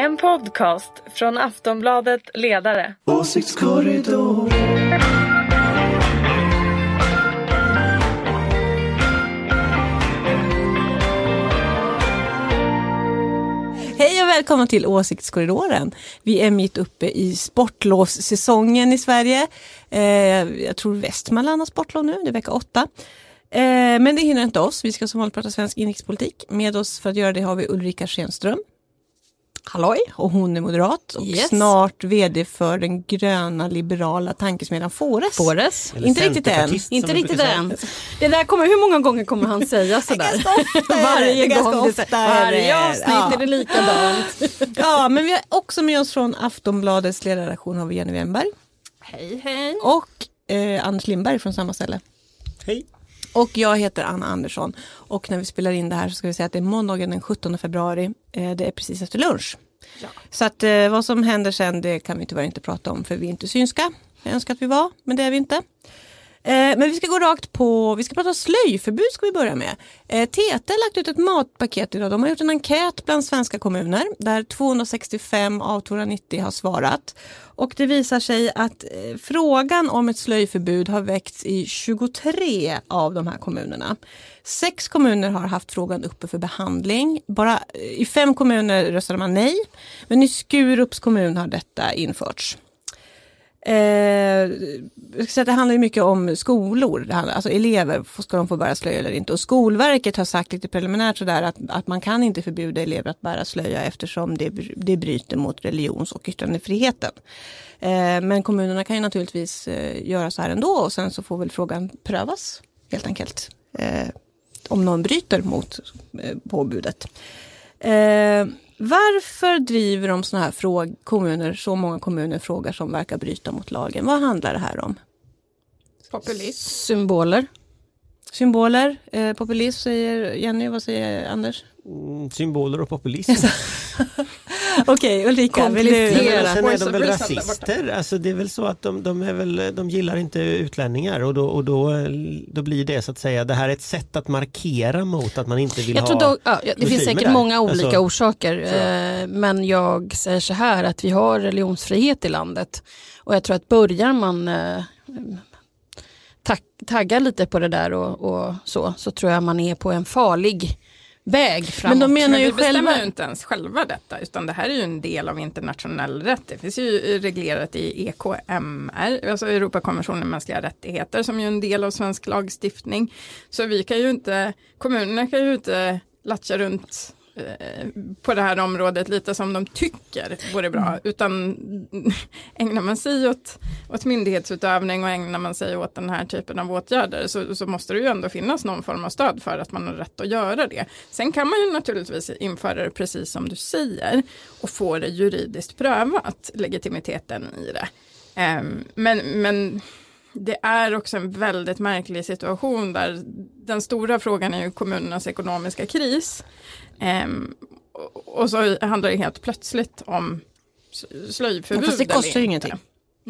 En podcast från Aftonbladet Ledare. Åsiktskorridor. Hej och välkomna till Åsiktskorridoren. Vi är mitt uppe i sportlovssäsongen i Sverige. Eh, jag tror Västmanland har sportlov nu, det är vecka åtta. Eh, men det hinner inte oss, vi ska som vanligt prata svensk inrikespolitik. Med oss för att göra det har vi Ulrika Schenström. Halloj! Och hon är moderat och Yes. snart vd för den gröna liberala tankesmedjan Fores. Fores. Eller Inte riktigt än. Inte riktigt än. Det där kommer, hur många gånger kommer han säga sådär? Varje ganska gång. ofta är det- Varje avsnitt ja. är det likadant. Ja, men vi har också med oss från Aftonbladets ledarredaktion har vi Jenny Wennberg Hej hej. och eh, Anders Lindberg från samma ställe. Hej. Och jag heter Anna Andersson och när vi spelar in det här så ska vi säga att det är måndagen den 17 februari. Eh, det är precis efter lunch. Så att eh, vad som händer sen det kan vi tyvärr inte prata om för vi är inte synska. Jag önskar att vi var, men det är vi inte. Eh, men vi ska gå rakt på, vi ska prata slöjförbud ska vi börja med. Eh, TT har lagt ut ett matpaket idag. De har gjort en enkät bland svenska kommuner där 265 av 290 har svarat. Och det visar sig att eh, frågan om ett slöjförbud har väckts i 23 av de här kommunerna. Sex kommuner har haft frågan uppe för behandling. Bara i fem kommuner röstade man nej. Men i Skurups kommun har detta införts. Eh, så det handlar ju mycket om skolor, det handlar, alltså elever, ska de få bära slöja eller inte? Och Skolverket har sagt lite preliminärt sådär att, att man kan inte förbjuda elever att bära slöja eftersom det, det bryter mot religions och yttrandefriheten. Eh, men kommunerna kan ju naturligtvis eh, göra så här ändå och sen så får väl frågan prövas helt enkelt. Eh, om någon bryter mot eh, påbudet. Eh, varför driver de såna här fråg- kommuner, så många kommuner frågor som verkar bryta mot lagen? Vad handlar det här om? Populism. Symboler. Symboler, eh, populism säger Jenny, vad säger Anders? Mm, Symboler och populism. Okej, Ulrika, vill du? Sen är de väl rasister? Alltså det är väl så att de, de, är väl, de gillar inte utlänningar och, då, och då, då blir det så att säga, det här är ett sätt att markera mot att man inte vill Jag ha tror dock, ja, det finns säkert där. många olika Alltså, orsaker. Eh, men jag säger så här att vi har religionsfrihet i landet. Och jag tror att börjar man eh, tagga lite på det där och, och så, så tror jag man är på en farlig väg framåt. Men de menar Men ju vi bestämmer själva... ju inte ens själva detta utan det här är ju en del av internationell rätt. Det finns ju reglerat i EKMR, alltså Europakonventionen om mänskliga rättigheter som ju är en del av svensk lagstiftning. Så vi kan ju inte, kommunerna kan ju inte latcha runt eh, på det här området lite som de tycker vore bra utan ägnar man sig åt, åt myndighetsutövning och ägnar man sig åt den här typen av åtgärder så, så måste det ju ändå finnas någon form av stöd för att man har rätt att göra det. Sen kan man ju naturligtvis införa det precis som du säger och få det juridiskt prövat, legitimiteten i det. Ehm, men, men det är också en väldigt märklig situation där den stora frågan är ju kommunernas ekonomiska kris. Ehm, och, så handlar det helt plötsligt om slöjförbud. Fast det kostar ju ingenting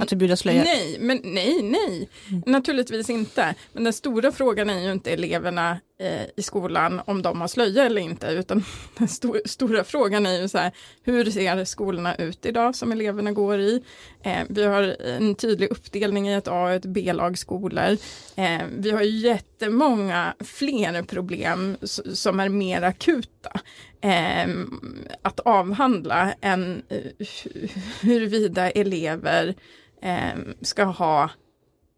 att förbjuda slöja. Nej, men nej, nej, naturligtvis inte. Men den stora frågan är ju inte eleverna Eh, i skolan om de har slöja eller inte, utan den st stora frågan är ju så här, hur ser skolorna ut idag som eleverna går i? Eh, vi har en tydlig uppdelning i ett A och ett B-lagsskolor. Eh, vi har ju jättemånga fler problem som är mer akuta eh, att avhandla än eh, huruvida elever eh, ska ha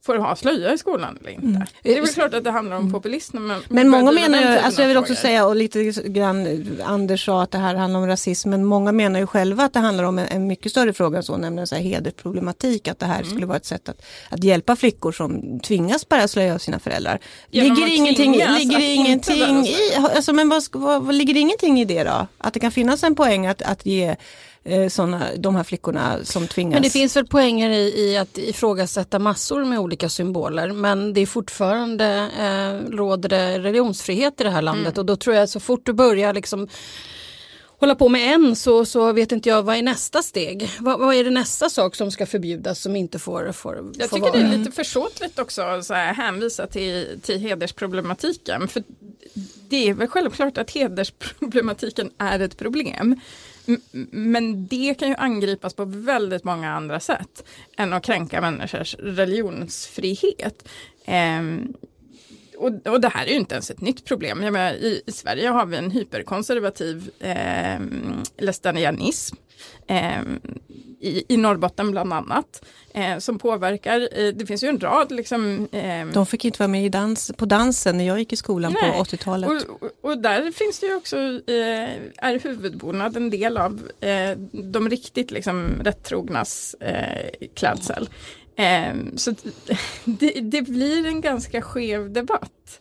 får ha slöja i skolan eller inte. Det är väl klart att det handlar om populism. Men, Mm. Men många menar ju, alltså jag vill också frågor. säga och lite grann Anders sa att det här handlar om rasism men många menar ju själva att det handlar om en, en mycket större fråga än så nämligen så här hedersproblematik att det här Mm. skulle vara ett sätt att, att hjälpa flickor som tvingas bära slöja av sina föräldrar. Genom ligger ingenting, det ingenting i, alltså men vad, ska- vad, vad ligger det ingenting i det då? Att det kan finnas en poäng att, att ge eh, såna, de här flickorna som tvingas. Men det finns väl poänger i, i att ifrågasätta massor med olika symboler men det är fortfarande eh, råder det religionsfrihet i det här landet och då tror jag att så fort du börjar liksom hålla på med en så, så vet inte jag vad är nästa steg. Vad, vad är det nästa sak som ska förbjudas som inte får, får, Jag tycker vara? det är lite försåtligt också att hänvisa till, till hedersproblematiken. För det är väl självklart att hedersproblematiken är ett problem. Men det kan ju angripas på väldigt många andra sätt än att kränka människors religionsfrihet. Ehm, och, och det här är ju inte ens ett nytt problem. Jag menar, i, I Sverige har vi en hyperkonservativ eh, lästanianism. Eh, i, I Norrbotten bland annat. Eh, som påverkar, eh, det finns ju en rad liksom. Eh, De fick inte vara med i dans, på dansen när jag gick i skolan Nej. på 80-talet. och, och, och där finns det ju också, eh, är huvudbonad en del av eh, de riktigt liksom rättrognas eh, klädsel. Eh, så det, det blir en ganska skev debatt,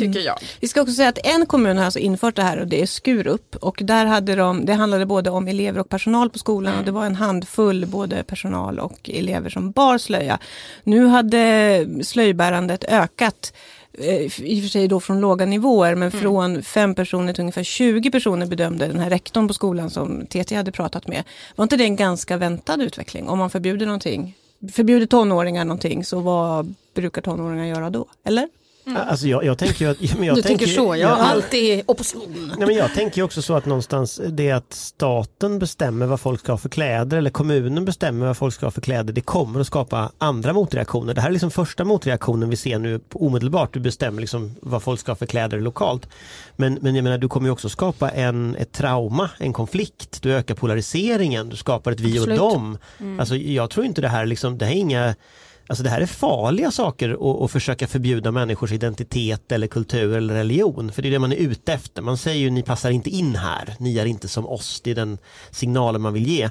tycker jag. Vi ska också säga att en kommun har alltså infört det här och det är Skurup. Och där hade de, det handlade både om elever och personal på skolan och det var en handfull både personal och elever som bar slöja. Nu hade slöjbärandet ökat eh, i och för sig då från låga nivåer, men från fem personer till ungefär 20 personer bedömde den här rektorn på skolan som TT hade pratat med. Var inte det en ganska väntad utveckling? Om man förbjuder någonting, förbjuder tonåringar någonting, så vad brukar tonåringar göra då? Eller? Alltså jag, jag tänker att... Men jag Du tänker så, jag jag- alltid opposition. Nej, men jag tänker ju också så att någonstans det att staten bestämmer vad folk ska ha för kläder eller kommunen bestämmer vad folk ska ha för kläder. Det kommer att skapa andra motreaktioner. Det här är liksom första motreaktionen vi ser nu omedelbart. Du bestämmer liksom vad folk ska ha för kläder lokalt. Men, men jag menar du kommer ju också skapa en, ett trauma, en konflikt. Du ökar polariseringen, du skapar ett vi Absolut. och dem. Alltså jag tror inte det här liksom, det här är inga Alltså det här är farliga saker att, att försöka förbjuda människors identitet eller kultur eller religion. För det är det man är ute efter. Man säger ju ni passar inte in här, ni är inte som oss. Det är den signalen man vill ge.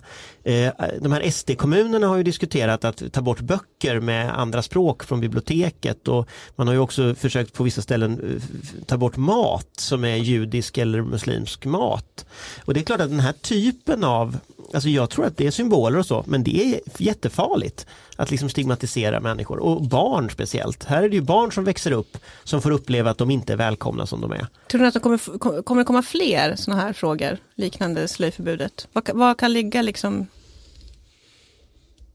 Eh, de här SD-kommunerna har ju diskuterat att ta bort böcker med andra språk från biblioteket och man har ju också försökt på vissa ställen eh, ta bort mat som är judisk eller muslimsk mat. Och det är klart att den här typen av Alltså jag tror att det är symboler och så, men det är jättefarligt att liksom stigmatisera människor och barn speciellt. Här är det ju barn som växer upp som får uppleva att de inte är välkomna som de är. Tror ni att det kommer, kom- kommer komma fler sådana här frågor liknande slöjförbudet? Vad, vad kan ligga liksom...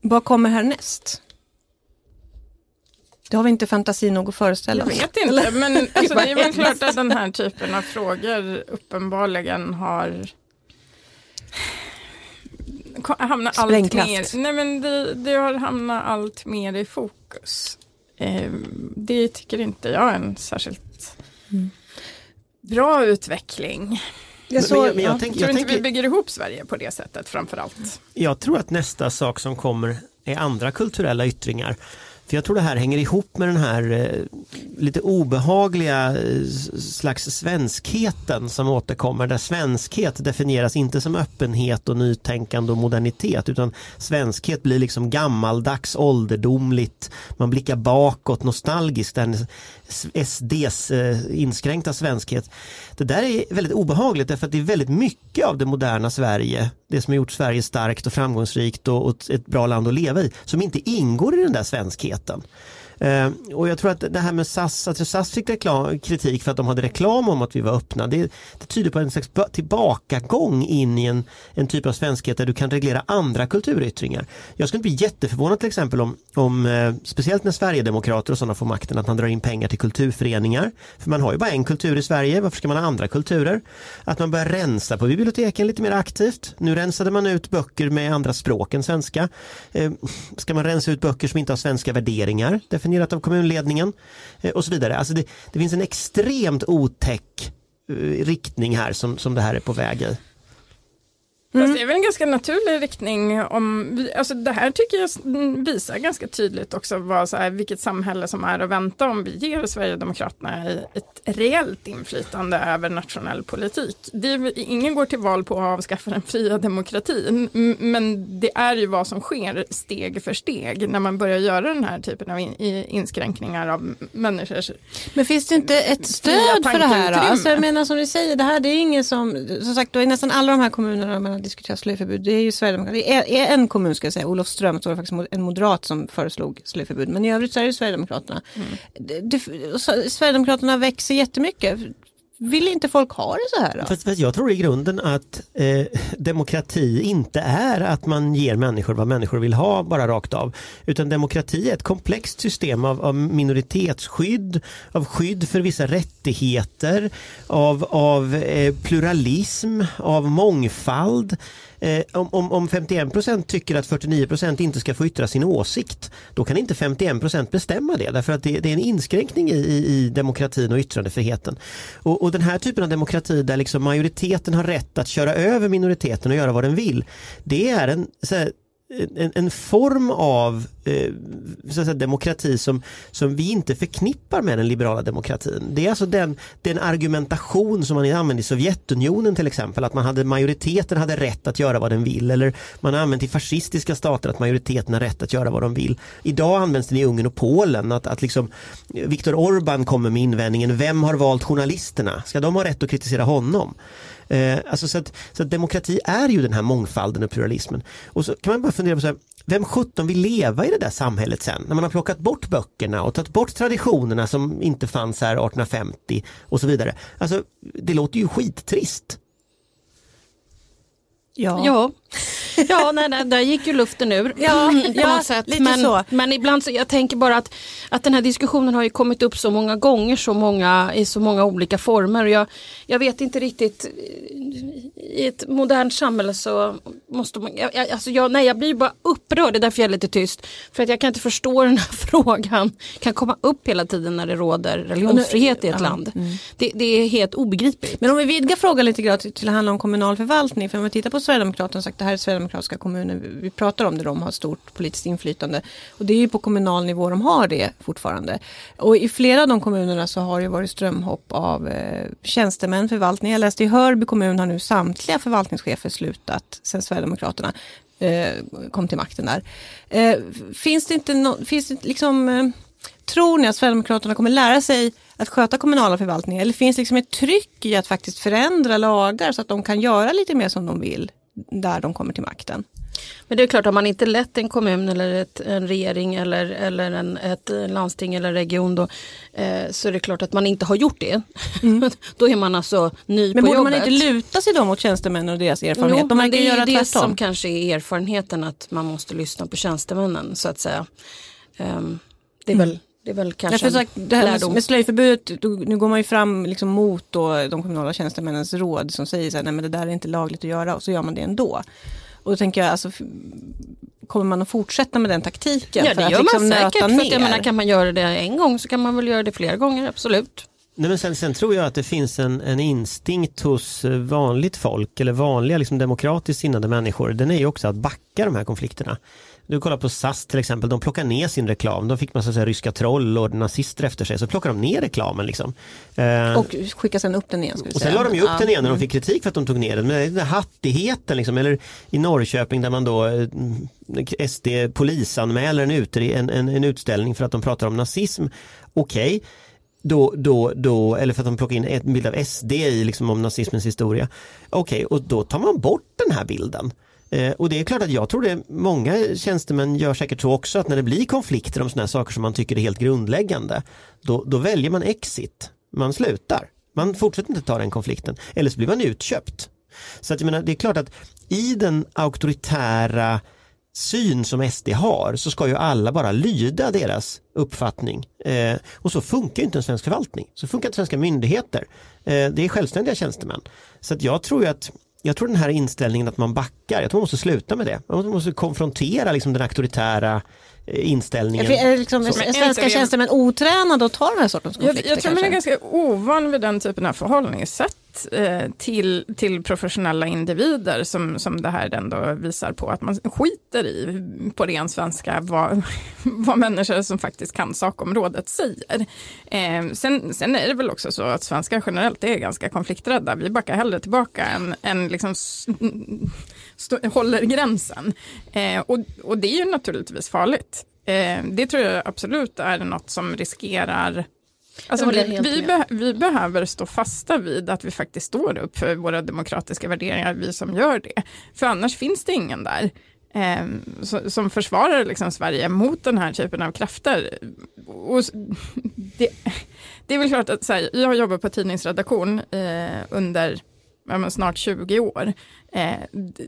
Vad kommer härnäst? Det har vi inte fantasi nog att föreställa Jag oss. vet inte, men alltså, det är väl klart att den här typen av frågor uppenbarligen har hamnat allt mer, nej men det, det har hamnat allt mer i fokus. Eh, det tycker inte jag är en särskilt bra utveckling. Men- såg- men jag, men jag, ja. tänk, Jag tror jag, inte vi tänker, bygger ihop Sverige på det sättet framförallt. jag tror att nästa sak som kommer är andra kulturella yttringar. För jag tror det här hänger ihop med den här eh, lite obehagliga eh, slags svenskheten som återkommer. Där svenskhet definieras inte som öppenhet och nytänkande och modernitet utan svenskhet blir liksom gammaldags, ålderdomligt. Man blickar bakåt nostalgiskt. Den SDs eh, inskränkta svenskhet. Det där är väldigt obehagligt därför att det är väldigt mycket av det moderna Sverige, det som har gjort Sverige starkt och framgångsrikt och, ett bra land att leva i, som inte ingår i den där svenskheten. Eh, och jag tror att det här med SAS, att SAS fick reklam, kritik för att de hade reklam om att vi var öppna, det, det tyder på en slags tillbakagång in i en, en typ av svenskhet där du kan reglera andra kulturyttringar. Jag skulle bli jätteförvånad till exempel om, om eh, speciellt när Sverigedemokrater och sådana får makten, att man drar in pengar till kulturföreningar. För man har ju bara en kultur i Sverige, varför ska man ha andra kulturer? Att man börjar rensa på biblioteken lite mer aktivt. Nu rensade man ut böcker med andra språk än svenska. Eh, ska man rensa ut böcker som inte har svenska värderingar, sanktionerat av kommunledningen eh, och så vidare. Alltså det, det finns en extremt otäck eh, riktning här som, som det här är på väg i. Fast det är väl en ganska naturlig riktning. Om alltså det här tycker jag mm, visar ganska tydligt också vad, så här, vilket samhälle som är att vänta om vi ger Sverigedemokraterna ett reellt inflytande över nationell politik. Det ingen går till val på att avskaffa den fria demokratin, men det är ju vad som sker steg för steg när man börjar göra den här typen av in, inskränkningar av människors Men finns det inte ett stöd för det här? Alltså jag menar som ni säger, det här det är ingen som, som sagt, då är nästan alla de här kommunerna diskuterat slöjförbud, det är ju Sverigedemokraterna. Det är, är en kommun ska jag säga, Olofström, så var det faktiskt en moderat som föreslog slöjförbud, men i övrigt så är det Sverigedemokraterna. Det, det, så- Sverigedemokraterna växer jättemycket vill inte folk ha det så här då? Fast, fast jag tror i grunden att eh, demokrati inte är att man ger människor vad människor vill ha bara rakt av. Utan demokrati är ett komplext system av, av minoritetsskydd, av skydd för vissa rättigheter, av, av eh, pluralism, av mångfald. Eh, om, om, om 51 procent tycker att 49 procent inte ska få yttra sin åsikt, då kan inte 51 procent bestämma det därför att det, det är en inskränkning i, i, i, demokratin och yttrandefriheten. Och, och den här typen av demokrati där liksom majoriteten har rätt att köra över minoriteten och göra vad den vill, det är en här, en, en, form av eh, så att säga, demokrati som, som vi inte förknippar med den liberala demokratin. Det är alltså den, den argumentation som man använde i Sovjetunionen till exempel, att man hade, majoriteten hade rätt att göra vad den vill eller man har använt i fascistiska stater att majoriteten har rätt att göra vad de vill. Idag används den i Ungern och Polen, att, att liksom eh, Viktor Orban kommer med invändningen, vem har valt journalisterna? Ska de ha rätt att kritisera honom? Eh, alltså så, att, så att demokrati är ju den här mångfalden och pluralismen. Och så kan man bara fundera på så här, vem sjutton vill leva i det där samhället sen? När man har plockat bort böckerna och tagit bort traditionerna som inte fanns här 1850 och så vidare. Alltså, det låter ju skittrist. Ja. ja. Ja, nej, nej, där gick ju luften ur. Ja, ja sätt. lite men, så. Men ibland så, jag tänker bara att, att den här diskussionen har ju kommit upp så många gånger så många, i så många olika former. Och jag, jag vet inte riktigt, i ett modernt samhälle så måste man, jag, alltså jag, nej, jag blir bara upprörd, det är därför jag är lite tyst. För att jag kan inte förstå den här frågan kan komma upp hela tiden när det råder religionsfrihet i ett ja, land. Mm. Det, det, är helt obegripligt. Men om vi vidgar frågan lite grann till, till att handla om kommunal förvaltning, för om vi tittar på Sverigedemokraterna, sagt det här är sverigedemokratiska kommuner vi pratar om, där de har stort politiskt inflytande. Och det är ju på kommunal nivå de har det fortfarande. Och i flera av de kommunerna så har det varit strömhopp av eh, tjänstemän, förvaltning. Jag läste i Hörby kommun har nu samtliga förvaltningschefer slutat sen Sverigedemokraterna eh, kom till makten där. Eh, finns det inte no, finns det liksom eh, Tror ni att Sverigedemokraterna kommer lära sig att sköta kommunala förvaltningar? Eller finns det liksom ett tryck i att faktiskt förändra lagar så att de kan göra lite mer som de vill där de kommer till makten? Men det är klart, har man inte lett en kommun eller ett, en regering eller, eller en, ett landsting eller region då, eh, så är det klart att man inte har gjort det. Mm. då är man alltså ny Men på jobbet. Men borde man inte luta sig då mot tjänstemännen och deras erfarenhet? Jo, de men det är ju det tvärtom. som kanske är erfarenheten att man måste lyssna på tjänstemännen så att säga. Um, det är mm. väl det är väl kanske sagt, det här med, med slöjförbudet, nu går man ju fram liksom mot då de kommunala tjänstemännens råd som säger så här, nej men det där är inte lagligt att göra och så gör man det ändå. Och då tänker jag, alltså, kommer man att fortsätta med den taktiken? Ja det gör att, liksom, man säkert, för att jag menar, kan man göra det en gång så kan man väl göra det flera gånger, absolut. Nej, men sen, sen tror jag att det finns en, en instinkt hos vanligt folk eller vanliga liksom, demokratiskt sinnade människor. Den är ju också att backa de här konflikterna. Du kollar på SAS till exempel, de plockar ner sin reklam. De fick massa så här, ryska troll och nazister efter sig, så plockar de ner reklamen. Liksom. Eh, och skickar sen upp den igen. och sen la de ju upp den igen när de fick kritik för att de tog ner den. Men den hattigheten, liksom, eller i Norrköping där man då eh, SD polisanmäler en, ut, en, en, en utställning för att de pratar om nazism. Okej, okay då, då, då, eller för att de plockar in en bild av SD i liksom om nazismens historia. Okej, okay, och då tar man bort den här bilden. Eh, och det är klart att jag tror det många tjänstemän gör säkert så också att när det blir konflikter om sådana saker som man tycker är helt grundläggande då, då väljer man exit. Man slutar. Man fortsätter inte ta den konflikten eller så blir man utköpt. Så att jag menar, det är klart att i den auktoritära syn som SD har så ska ju alla bara lyda deras uppfattning. Eh, och så funkar inte en svensk förvaltning. Så funkar inte svenska myndigheter. Eh, det är självständiga tjänstemän. Så att jag tror ju att jag tror den här inställningen att man backar, jag tror man måste sluta med det. Man måste konfrontera liksom den auktoritära eh, inställningen. Är liksom, svenska tjänstemän otränade att ta den här sortens konflikter? Jag, jag tror man är ganska ovan vid den typen av förhållningssätt eh, till, till professionella individer som, som det här ändå visar på att man skiter i, på ren svenska, vad, vad människor som faktiskt kan sakområdet säger. Eh, sen, sen är det väl också så att svenskar generellt är ganska konflikträdda. Vi backar hellre tillbaka än, än liksom stå, håller gränsen. Eh, och, och det är ju naturligtvis farligt. Eh, det tror jag absolut är något som riskerar Alltså vi, vi, be, vi, behöver stå fasta vid att vi faktiskt står upp för våra demokratiska värderingar, vi som gör det. För annars finns det ingen där eh, som försvarar liksom Sverige mot den här typen av krafter. Och det, det är väl klart att så här, jag har jobbat på tidningsredaktion eh, under ja, snart 20 år. Eh,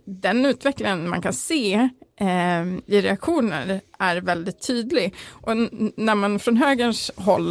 den utvecklingen man kan se eh, i reaktioner är väldigt tydlig. Och när man från högerns håll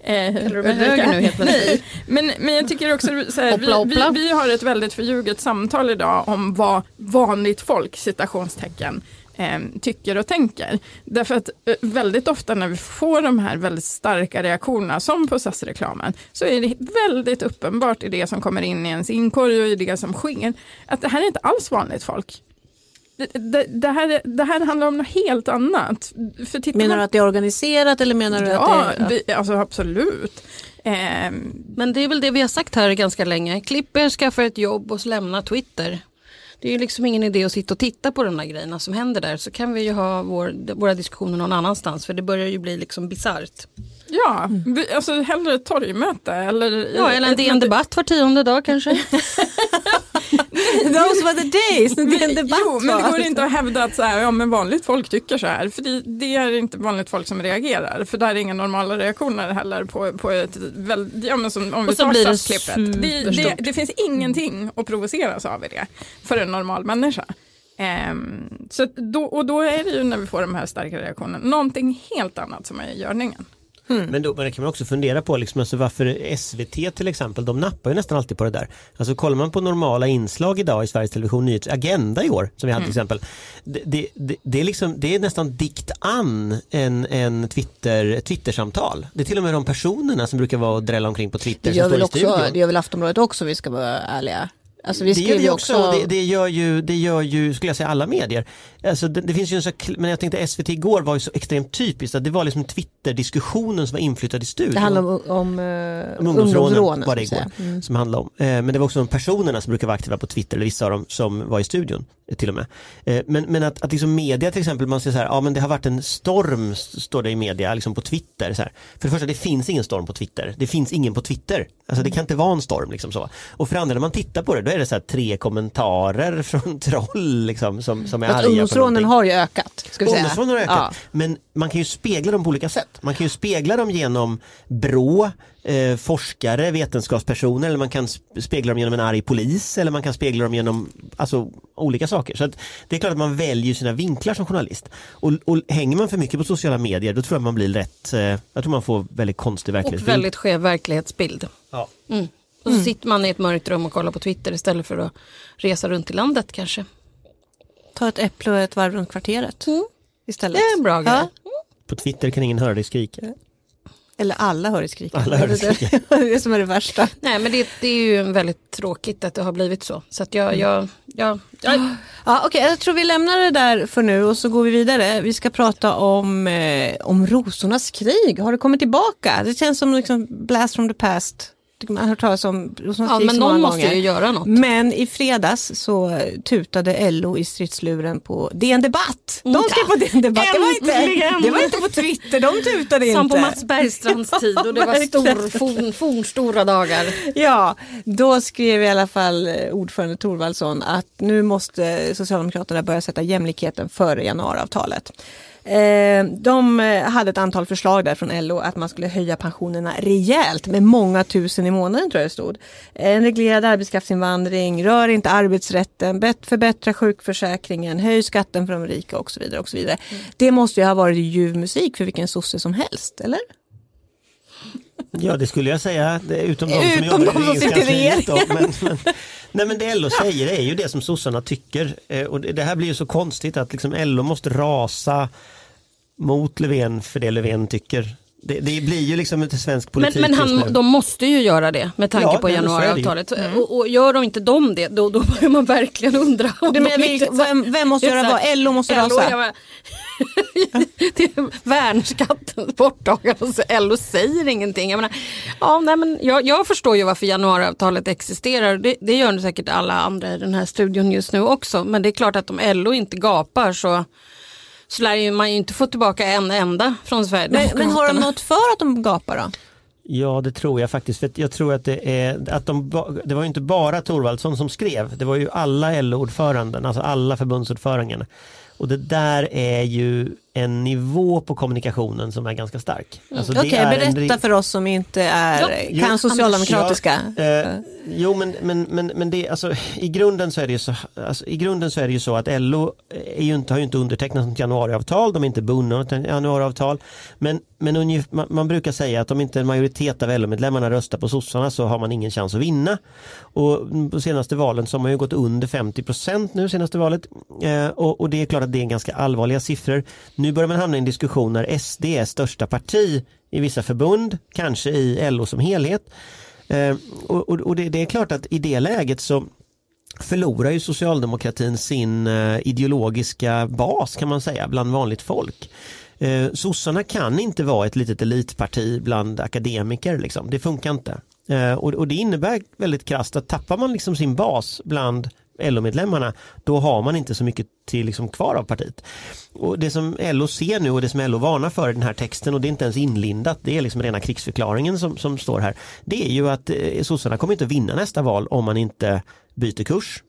Eh, Kallar du mig höger nu helt plötsligt? Men, men jag tycker också så här, Hoppla, hoppla. Vi, vi, vi har ett väldigt förljuget samtal idag om vad vanligt folk, citationstecken, eh, tycker och tänker. Därför att eh, väldigt ofta när vi får de här väldigt starka reaktionerna, som på SAS-reklamen, så är det väldigt uppenbart i det som kommer in i ens inkorg och i det som sker, att det här är inte alls vanligt folk. Det, här, det här handlar om något helt annat. För Menar man- du att det är organiserat eller menar du Ja, att det är... vi, alltså absolut. Ehm, Men det är väl det vi har sagt här ganska länge. Klipp er, skaffa ett jobb och lämna Twitter. Det är ju liksom ingen idé att sitta och titta på de där grejerna som händer där. Så kan vi ju ha vår, våra diskussioner någon annanstans. För det börjar ju bli liksom bisarrt. Ja, vi, alltså hellre ett torgmöte eller... Ja, eller en DN Debatt var tionde dag kanske. Those were the days när en debatt Jo, men det går inte att hävda att så här, ja, men vanligt folk tycker så här. För det, det är inte vanligt folk som reagerar. För där är inga normala reaktioner heller på, på ett väldigt, ja men som, om vi Och så tar blir det SAS-klippet. Det, det, det finns ingenting att provoceras av i det för en normal människa. Ehm, så då, och då är det ju när vi får de här starka reaktionerna, någonting helt annat som är i görningen. Men då men det kan man också fundera på liksom, alltså varför SVT till exempel, de nappar ju nästan alltid på det där. Alltså kollar man på normala inslag idag i Sveriges Television Nyhets Agenda i år, som vi hade till exempel. Det, det, det, det, är liksom, det är nästan dikt an en, en Twitter, Twittersamtal. Det är till och med de personerna som brukar vara och drälla omkring på Twitter Det som gör, väl också, det gör väl Aftonbladet också vi ska vara ärliga. Alltså vi det gör vi ju också, också... det, det, gör ju, det gör ju, skulle jag säga, alla medier. Alltså det, det finns ju en så, men jag tänkte SVT igår var ju så extremt typiskt att det var liksom Twitter-diskussionen som var inflyttad i studion. det handlar om, om, Om om ungdomsrånen var det igår. Mm. som handlade om. Eh, men det var också de personerna som brukar vara aktiva på Twitter, eller vissa av dem som var i studion eh, till och med. Eh, men, men att, att liksom media till exempel, man säger så här, ja men det har varit en storm, står det i media, liksom på Twitter. Så här. För det första, det finns ingen storm på Twitter. Det finns ingen på Twitter. Alltså det kan inte vara en storm liksom så. Och för andra, när man tittar på det, då är det så här tre kommentarer från troll liksom som, som är Att arga på ungdomsrånen någonting. har ju ökat. Ska vi säga. Ungdomsrånen har ökat. Ja. Men man kan ju spegla dem på olika sätt. Man kan ju spegla dem genom Brå, eh, forskare, vetenskapspersoner eller man kan sp- spegla dem genom en arg polis eller man kan spegla dem genom alltså, olika saker. Så att det är klart att man väljer sina vinklar som journalist. Och, och hänger man för mycket på sociala medier då tror jag man blir rätt, eh, jag tror man får väldigt konstig Och verklighetsbild. väldigt skev verklighetsbild. Ja. Mm. Och så sitter man i ett mörkt rum och kollar på Twitter istället för att resa runt i landet kanske. Ta ett äpple och ett varv runt kvarteret. Mm. Istället. Det är en bra grej. Ja. På Twitter kan ingen höra dig skrika. Eller alla hör det skrika. Alla hör det Det är skrika. det, det som är det värsta. Nej men det, det är ju väldigt tråkigt att det har blivit så. Så att jag, jag, jag, jag Ja, Okej, jag tror vi lämnar det där för nu och så går vi vidare. Vi ska prata om, eh, om rosornas krig. Har det kommit tillbaka? Det känns som liksom blast from the past. Man har hört talas om rosornas ja, men någon måste gånger. ju göra något. Men i fredags så tutade LO i stridsluren på DN Debatt. De ska på DN Debatt. Det var, inte, det var inte på Twitter, de tutade Som inte. på Mats Bergstrands tid och det var stor, forn, fornstora dagar. Ja, då skrev i alla fall eh, ordförande Thorvaldsson att nu måste Socialdemokraterna börja sätta jämlikheten före januariavtalet. Eh, De eh, hade ett antal förslag där från LO att man skulle höja pensionerna rejält med många tusen i månaden tror jag det stod. En reglerad arbetskraftsinvandring, rör inte arbetsrätten, bet- förbättra sjukförsäkringen, höj skatten för de rika och så vidare. Och så vidare. Det måste ju ha varit ljuv musik för vilken sosse som helst, eller? Ja det skulle jag säga, det, utom de som Utom jobbar de som sitter i regeringskansliet då. Men, men, nej men det LO säger är ju det som sossarna tycker. Eh, och det, det här blir ju så konstigt att liksom LO måste rasa mot Löfven för det Löfven tycker. Det, det blir ju liksom inte svensk Men, politik men just han, de måste ju göra det med tanke Ja, på men januariavtalet. Och, och gör de inte de det, då, då börjar man verkligen undra. om Du menar, inte- vem, vem måste göra vad? LO måste LO, rasa? värnskattens borttagande och så LO säger ingenting. Jag, menar, ja, nej, men jag, jag förstår ju varför januariavtalet existerar. Det, det gör säkert alla andra i den här studion just nu också. Men det är klart att om LO inte gapar så så lär man ju inte få tillbaka en enda från Sverige. Men, men har de något för att de gapar då? Ja det tror jag faktiskt. För jag tror att det är att de, det var ju inte bara Torvaldsson som skrev. Det var ju alla LO-ordföranden, alltså alla förbundsordförandena. Och det där är ju en nivå på kommunikationen som är ganska stark. Alltså Okej, okay, berätta en... för oss som inte är, ja, kan jo, socialdemokratiska. Ja, eh, jo men, men, men, men det, alltså, i, grunden så är det ju så, alltså, i grunden så är det ju så att LO är ju inte, har ju inte undertecknat något januariavtal, de är inte bundna av ett januariavtal. Men, men ungefär, man, man, brukar säga att om inte en majoritet av LO-medlemmarna röstar på sossarna så har man ingen chans att vinna. Och på senaste valen så har man ju gått under 50 procent nu senaste valet. Eh, och, och det är klart att det är ganska allvarliga siffror. Nu nu börjar man hamna i en diskussion när SD är största parti i vissa förbund, kanske i LO som helhet. Eh, och, och, och det, det, är klart att i det läget så förlorar ju socialdemokratin sin eh, ideologiska bas kan man säga bland vanligt folk. Eh, sossarna kan inte vara ett litet elitparti bland akademiker, liksom. det funkar inte. Eh, och, och, det innebär väldigt krasst att tappar man liksom sin bas bland LO-medlemmarna, då har man inte så mycket till liksom kvar av partiet. Och Det som LO ser nu och det som LO varnar för i den här texten och det är inte ens inlindat, det är liksom rena krigsförklaringen som, som står här. Det är ju att eh, sossarna kommer inte vinna nästa val om man inte byter kurs.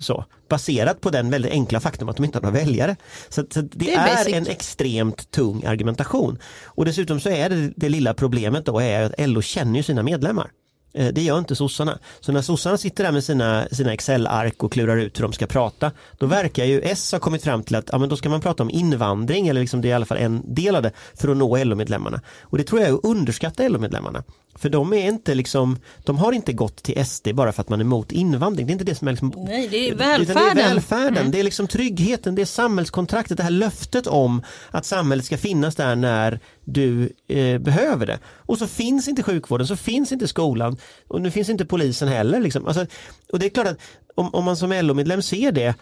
Så, baserat på den väldigt enkla faktum att de inte har några väljare. Så, så det, det, är, är en extremt tung argumentation. Och dessutom så är det det lilla problemet då är att LO känner ju sina medlemmar. Eh, det gör inte sossarna. Så när sossarna sitter där med sina, sina Excel-ark och klurar ut hur de ska prata, då verkar ju S ha kommit fram till att ja, men då ska man prata om invandring, eller liksom det är i alla fall en del av det, för att nå LO-medlemmarna. Och det tror jag är att underskatta LO-medlemmarna. För de är inte liksom, de har inte gått till SD bara för att man är emot invandring. Det är inte det som är liksom, Nej, det är välfärden. Det är, välfärden. Mm. det är liksom tryggheten, det är samhällskontraktet, det här löftet om att samhället ska finnas där när du eh, behöver det. Och så finns inte sjukvården, så finns inte skolan och nu finns inte polisen heller. Liksom. Alltså, och det är klart att om, om man som LO-medlem ser det,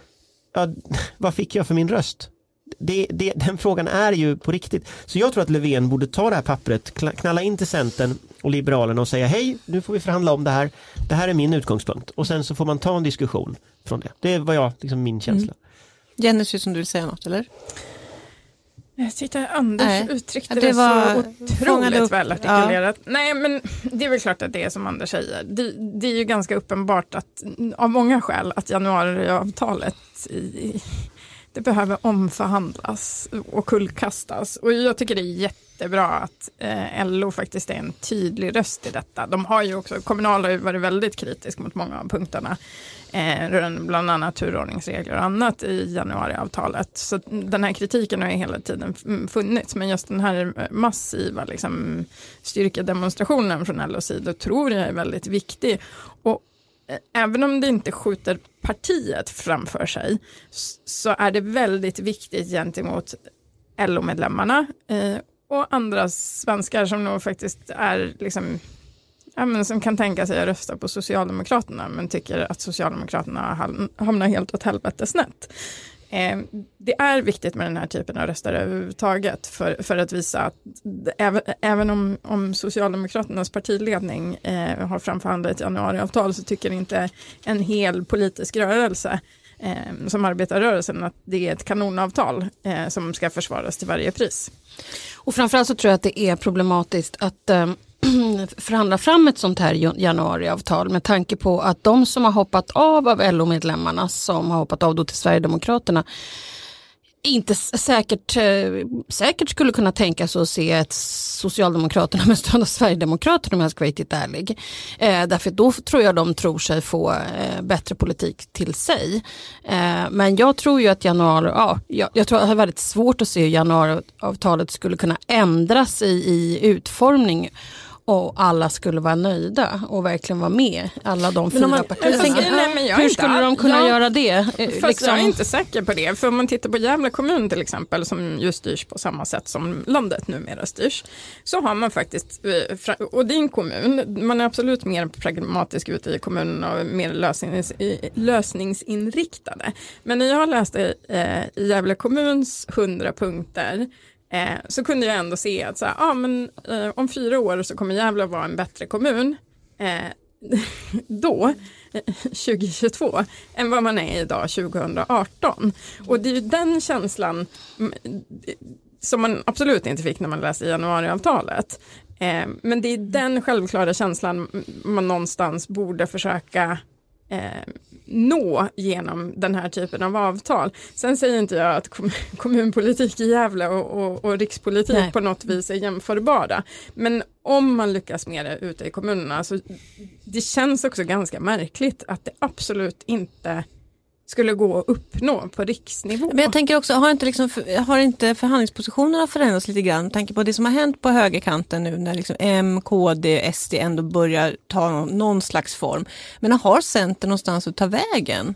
ja, vad fick jag för min röst? det, det, den frågan är ju på riktigt. Så jag tror att Löfven borde ta det här pappret, knalla in till Centern och Liberalerna och säga hej, nu får vi förhandla om det här. Det här är min utgångspunkt och sen så får man ta en diskussion från det. Det var jag, liksom min känsla. Mm. Jenny, ser som du vill säga något eller? Jag tyckte Anders Nej. uttryckte det, det så otroligt väl artikulerat. Ja. Nej men det är väl klart att det är som Anders säger. Det, det, är ju ganska uppenbart att av många skäl att januariavtalet i, det behöver omförhandlas och kullkastas. Och jag tycker det är jättebra att eh, LO faktiskt är en tydlig röst i detta. De har ju också, Kommunal har ju varit väldigt kritisk mot många av punkterna. Eh, bland annat turordningsregler och annat i januariavtalet. Så den här kritiken har ju hela tiden mm, funnits. Men just den här eh, massiva liksom, styrkedemonstrationen från LOs sida tror jag är väldigt viktig. Och även om det inte skjuter partiet framför sig så är det väldigt viktigt gentemot LO-medlemmarna eh, och andra svenskar som nog faktiskt är liksom ja, men som kan tänka sig att rösta på Socialdemokraterna men tycker att Socialdemokraterna hamnar helt åt helvete snett. Eh, det är viktigt med den här typen av röster överhuvudtaget för, för att visa att även, även om, om Socialdemokraternas partiledning eh, har framförhandlat ett januariavtal så tycker inte en hel politisk rörelse eh, som arbetarrörelsen att det är ett kanonavtal eh, som ska försvaras till varje pris. Och framförallt så tror jag att det är problematiskt att eh, förhandla fram ett sånt här januariavtal med tanke på att de som har hoppat av av LO-medlemmarna som har hoppat av då till Sverigedemokraterna inte säkert, eh, säkert skulle kunna tänka sig att se ett Socialdemokraterna med stöd av Sverigedemokraterna om jag ska vara riktigt ärlig. Eh, därför då tror jag de tror sig få eh, bättre politik till sig. Eh, men jag tror ju att januari, ja, jag, jag tror att det är väldigt svårt att se hur januariavtalet skulle kunna ändras i, i utformning och alla skulle vara nöjda och verkligen vara med, alla de fyra man- partierna. jag tänker- Nej, men jag Hur inte skulle de all- kunna jag- göra det? Eh, Fast jag liksom- är inte säker på det. För om man tittar på Gävle kommun till exempel som ju styrs på samma sätt som landet numera styrs. Så har man faktiskt, eh, och det är en kommun, man är absolut mer pragmatisk ute i kommunen och mer lösnings, lösningsinriktade. Men när jag läste eh, Gävle kommuns 100 punkter eh, så kunde jag ändå se att så här, ah, men, eh, om fyra år så kommer Gävle vara en bättre kommun. Eh, då, eh, 2022, än vad man är idag 2018. Och det är ju den känslan mm, eh, som man absolut inte fick när man läste januariavtalet. Eh, men det är den självklara känslan mm, man någonstans borde försöka eh, nå genom den här typen av avtal. Sen säger inte jag att kom, kommunpolitik i Gävle och, och, och rikspolitik Nej. på något vis är jämförbara. Men om man lyckas med det ute i kommunerna så det känns också ganska märkligt att det absolut inte skulle gå att uppnå på riksnivå. Men jag tänker också, har inte, liksom, har inte förhandlingspositionerna förändrats lite grann? Med tanke på det som har hänt på högerkanten nu när liksom M, KD, SD ändå börjar ta någon, någon slags form. Men har Centern någonstans att ta vägen?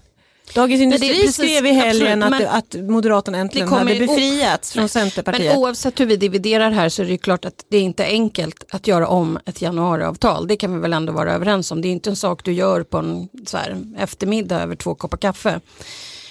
Dagens Industri det skrev i helgen absolut, att, att Moderaterna äntligen hade befriats från Men Centerpartiet. oavsett hur vi dividerar här så är det klart att det är inte enkelt att göra om ett januariavtal. Det kan vi väl ändå vara överens om. Det är inte en sak du gör på en så här, eftermiddag över två koppar kaffe.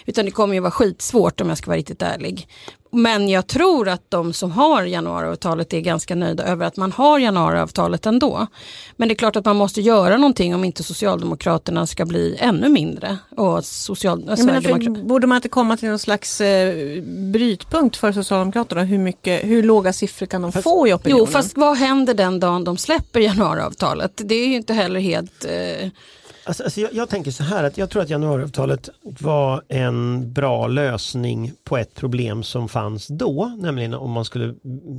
Utan det kommer ju vara skitsvårt om jag ska vara riktigt ärlig. Men jag tror att de som har januariavtalet är ganska nöjda över att man har januariavtalet ändå. Men det är klart att man måste göra någonting om inte Socialdemokraterna ska bli ännu mindre. Och social, Jag menar, för, borde man inte komma till någon slags eh, brytpunkt för Socialdemokraterna? Hur, mycket, hur låga siffror kan de få i opinionen? Jo, fast vad händer den dagen de släpper januariavtalet? Det är ju inte heller helt... Eh, Alltså, alltså jag, jag tänker så här att jag tror att januariavtalet var en bra lösning på ett problem som fanns då, nämligen om man skulle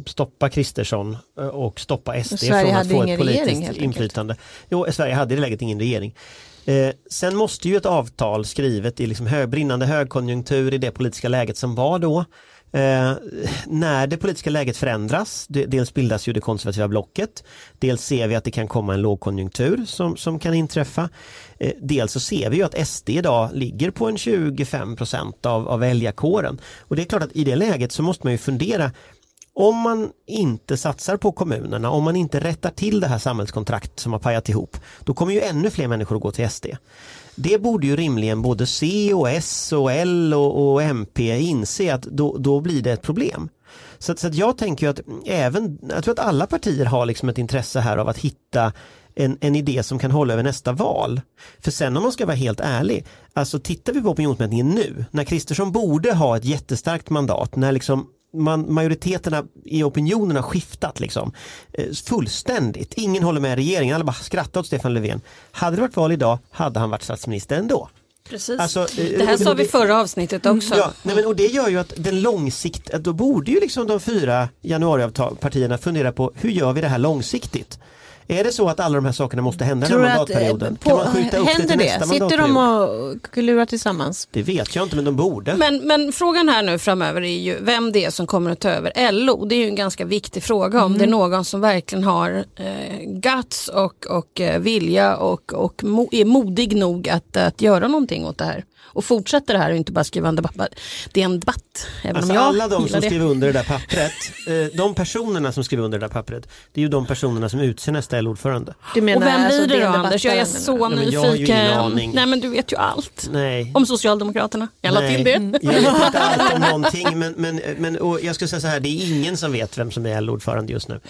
stoppa Kristersson eh, och stoppa SD Sverige från att få ett politiskt regering, inflytande. Jo, Sverige hade i det läget ingen regering. Eh, sen måste ju ett avtal skrivet i liksom hög, brinnande högkonjunktur i det politiska läget som var då. Eh, när det politiska läget förändras, det, dels bildas ju det konservativa blocket, dels ser vi att det kan komma en lågkonjunktur som, som kan inträffa. Eh, dels så ser vi ju att SD idag ligger på en 25 av, av väljarkåren. Och det är klart att i det läget så måste man ju fundera om man inte satsar på kommunerna, om man inte rättar till det här samhällskontrakt som har pajat ihop, då kommer ju ännu fler människor att gå till SD. Det borde ju rimligen både C och S och L och, och MP inse att då, då blir det ett problem. Så, att- så att jag tänker ju att även, jag tror att alla partier har liksom ett intresse här av att hitta en, en idé som kan hålla över nästa val. För sen om man ska vara helt ärlig, alltså tittar vi på opinionsmätningen nu, när Kristersson borde ha ett jättestarkt mandat, när liksom man, majoriteterna i opinionen har skiftat liksom, eh, fullständigt. Ingen håller med regeringen, alla bara skrattar åt Stefan Löfven. Hade det varit val idag hade han varit statsminister ändå. precis. Alltså, eh, det här sa vi förra avsnittet också. Ja, nej men, och det gör ju att den långsikt, att då borde ju liksom de fyra januariavtalpartierna fundera på hur gör vi det här långsiktigt? Är det så att alla de här sakerna måste hända den Tror här du att, eh, mandatperioden? på, kan man skjuta upp det händer till det? nästa Sitter de och klurar tillsammans? Det vet jag inte men de borde. Men, men frågan här nu framöver är ju vem det är som kommer att ta över LO. Det är ju en ganska viktig fråga om det är någon som verkligen har eh, guts och, och eh, vilja och, och mo, är modig nog att, att göra någonting åt det här. Och fortsätta det här och inte bara skriva en debatt. Det är en debatt, även Alltså om jag alla de som det. skriver under det där pappret, eh, de personerna som skriver under det där pappret, det är ju de personerna som utser nästa LO-ordförande. Du menar Och vem alltså blir det då Anders? Jag är så Nej, men jag har ju ingen nyfiken. aning. Nej men du vet ju allt. Nej. Om Socialdemokraterna. Jag la Nej, till det. Jag vet inte allt om någonting men, men, men och jag skulle säga så här, det är ingen som vet vem som är LO-ordförande just nu.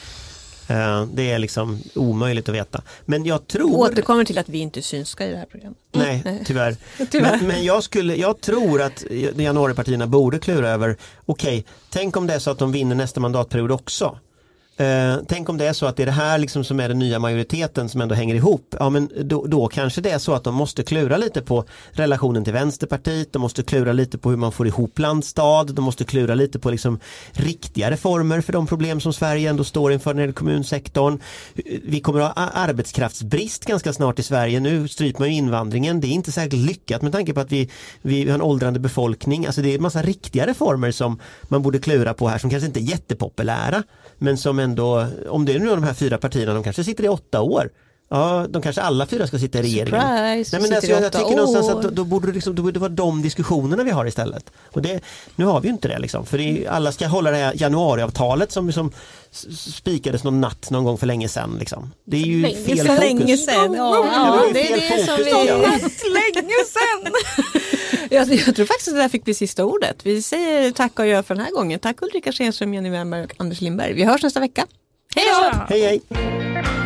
Eh, Det är liksom omöjligt att veta. Men jag tror... Återkommer till att vi inte är synska i det här programmet. Nej, tyvärr. Tyvärr. Men, men jag, skulle, jag tror att januaripartierna borde klura över, okej, tänk om det är så att de vinner nästa mandatperiod också. Eh, tänk om det är så att det är det här liksom som är den nya majoriteten som ändå hänger ihop. Ja, men då, då kanske det är så att de måste klura lite på relationen till Vänsterpartiet, de måste klura lite på hur man får ihop landstad, de måste klura lite på liksom riktiga reformer för de problem som Sverige ändå står inför när det gäller kommunsektorn. Vi kommer att ha arbetskraftsbrist ganska snart i Sverige. Nu stryper man ju invandringen. Det är inte särskilt lyckat med tanke på att vi, vi har en åldrande befolkning. Alltså det är en massa riktiga reformer som man borde klura på här som kanske inte är jättepopulära men som ändå ändå, om det är nu de här fyra partierna, de kanske sitter i åtta år. Ja, de kanske alla fyra ska sitta i regeringen. Surprise, Nej, men alltså, jag, jag tycker någonstans att då, då, borde det liksom, då borde det vara de diskussionerna vi har istället. Och det, nu har vi ju inte det liksom, för det alla ska hålla det här januariavtalet som, som spikades någon natt någon gång för länge sedan. Liksom. Det är ju fel så fokus. länge sedan. Ja, Ja, det är fel det som vi... jag. länge sedan! Jag, jag tror faktiskt att det där fick bli sista ordet. Vi säger tack och gör för den här gången. Tack Ulrika Schenström, Jenny Wernberg och Anders Lindberg. Vi hörs nästa vecka. Hej då! Hej hej!